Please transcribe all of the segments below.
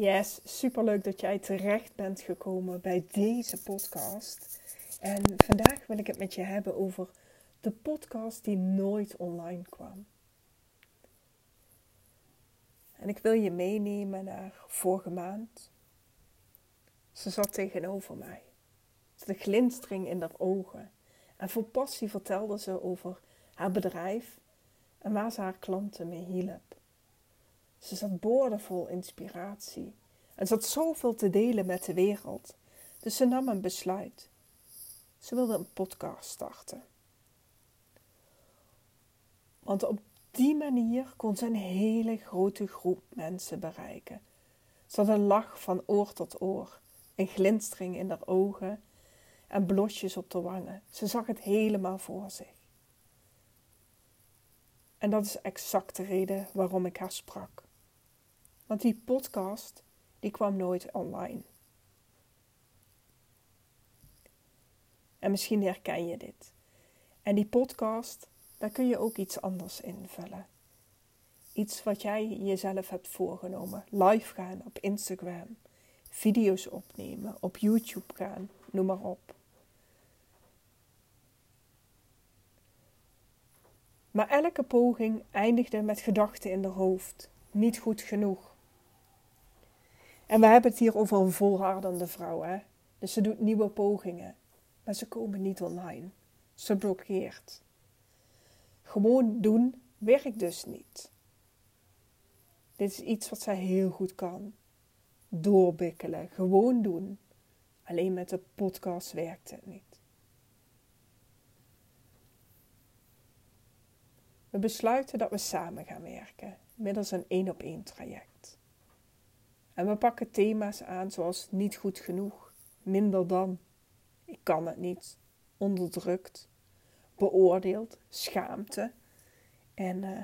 Yes, superleuk dat jij terecht bent gekomen bij deze podcast. En vandaag wil ik het met je hebben over de podcast die nooit online kwam. En ik wil je meenemen naar vorige maand. Ze zat tegenover mij. De glinstering in haar ogen. En vol passie vertelde ze over haar bedrijf en waar ze haar klanten mee hielp. Ze zat boordevol inspiratie en had zoveel te delen met de wereld. Dus ze nam een besluit. Ze wilde een podcast starten. Want op die manier kon ze een hele grote groep mensen bereiken. Ze had een lach van oor tot oor, een glinstering in haar ogen en blosjes op de wangen. Ze zag het helemaal voor zich. En dat is exact de reden waarom ik haar sprak. Want die podcast, die kwam nooit online. En misschien herken je dit. En die podcast, daar kun je ook iets anders invullen. Iets wat jij jezelf hebt voorgenomen. Live gaan op Instagram. Video's opnemen. Op YouTube gaan. Noem maar op. Maar elke poging eindigde met gedachten in de hoofd. Niet goed genoeg. En we hebben het hier over een volhardende vrouw, hè? Dus ze doet nieuwe pogingen. Maar ze komen niet online. Ze blokkeert. Gewoon doen werkt dus niet. Dit is iets wat zij heel goed kan. Doorbikkelen, gewoon doen. Alleen met de podcast werkt het niet. We besluiten dat we samen gaan werken middels een één op één traject. En we pakken thema's aan zoals niet goed genoeg, minder dan, ik kan het niet, onderdrukt, beoordeeld, schaamte. En uh,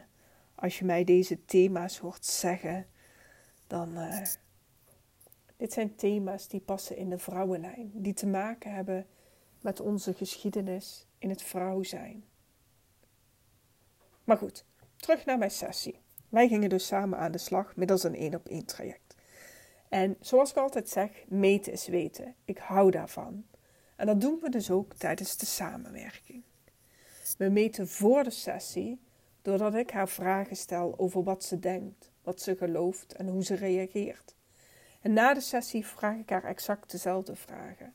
als je mij deze thema's hoort zeggen, dan. Uh, dit zijn thema's die passen in de vrouwenlijn, die te maken hebben met onze geschiedenis in het vrouw zijn. Maar goed, terug naar mijn sessie. Wij gingen dus samen aan de slag middels een één op één traject. En zoals ik altijd zeg, meten is weten. Ik hou daarvan. En dat doen we dus ook tijdens de samenwerking. We meten voor de sessie doordat ik haar vragen stel over wat ze denkt, wat ze gelooft en hoe ze reageert. En na de sessie vraag ik haar exact dezelfde vragen.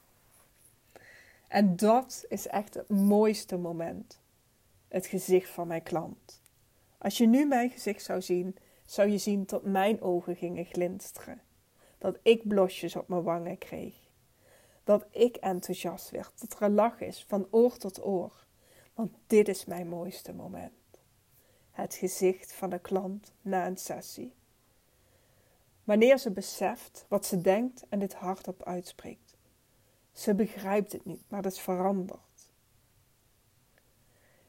En dat is echt het mooiste moment. Het gezicht van mijn klant. Als je nu mijn gezicht zou zien, zou je zien dat mijn ogen gingen glinsteren dat ik blosjes op mijn wangen kreeg. Dat ik enthousiast werd, dat er lach is van oor tot oor. Want dit is mijn mooiste moment. Het gezicht van de klant na een sessie. Wanneer ze beseft wat ze denkt en dit hardop uitspreekt. Ze begrijpt het niet, maar het is veranderd.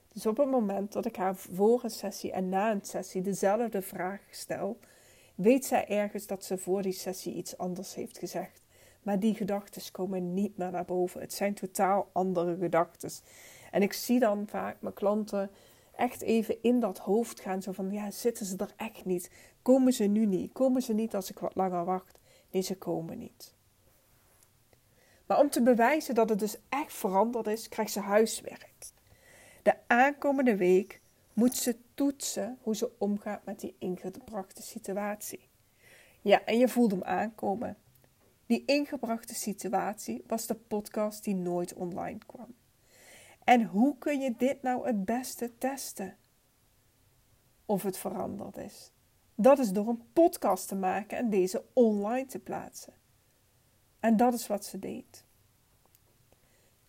Dus op het moment dat ik haar voor een sessie en na een sessie dezelfde vraag stel, weet zij ergens dat ze voor die sessie iets anders heeft gezegd. Maar die gedachten komen niet meer naar boven. Het zijn totaal andere gedachten. En ik zie dan vaak mijn klanten echt even in dat hoofd gaan. Zo van, ja, zitten ze er echt niet? Komen ze nu niet? Komen ze niet als ik wat langer wacht? Nee, ze komen niet. Maar om te bewijzen dat het dus echt veranderd is, krijgt ze huiswerk. De aankomende week moet ze toetsen hoe ze omgaat met die ingebrachte situatie. Ja, en je voelt hem aankomen. Die ingebrachte situatie was de podcast die nooit online kwam. En hoe kun je dit nou het beste testen? Of het veranderd is. Dat is door een podcast te maken en deze online te plaatsen. En dat is wat ze deed.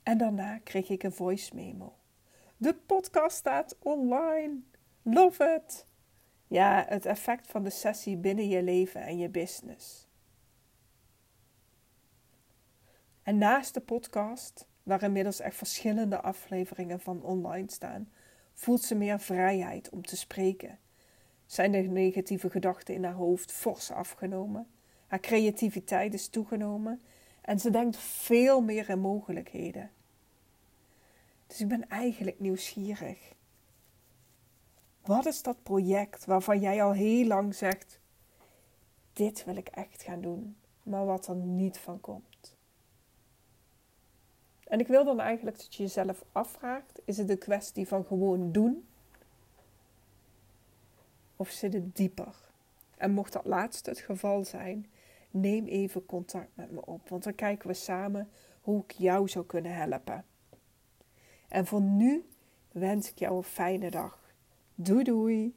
En daarna kreeg ik een voice memo. De podcast staat online. Love it! Ja, het effect van de sessie binnen je leven en je business. En naast de podcast, waar inmiddels echt verschillende afleveringen van online staan, voelt ze meer vrijheid om te spreken. Zijn de negatieve gedachten in haar hoofd fors afgenomen? Haar creativiteit is toegenomen en ze denkt veel meer in mogelijkheden. Dus ik ben eigenlijk nieuwsgierig. Wat is dat project waarvan jij al heel lang zegt: dit wil ik echt gaan doen, maar wat er niet van komt. En ik wil dan eigenlijk dat je jezelf afvraagt: is het een kwestie van gewoon doen? Of zit het dieper? En mocht dat laatste het geval zijn, neem even contact met me op, want dan kijken we samen hoe ik jou zou kunnen helpen. En voor nu wens ik jou een fijne dag. Doei doei!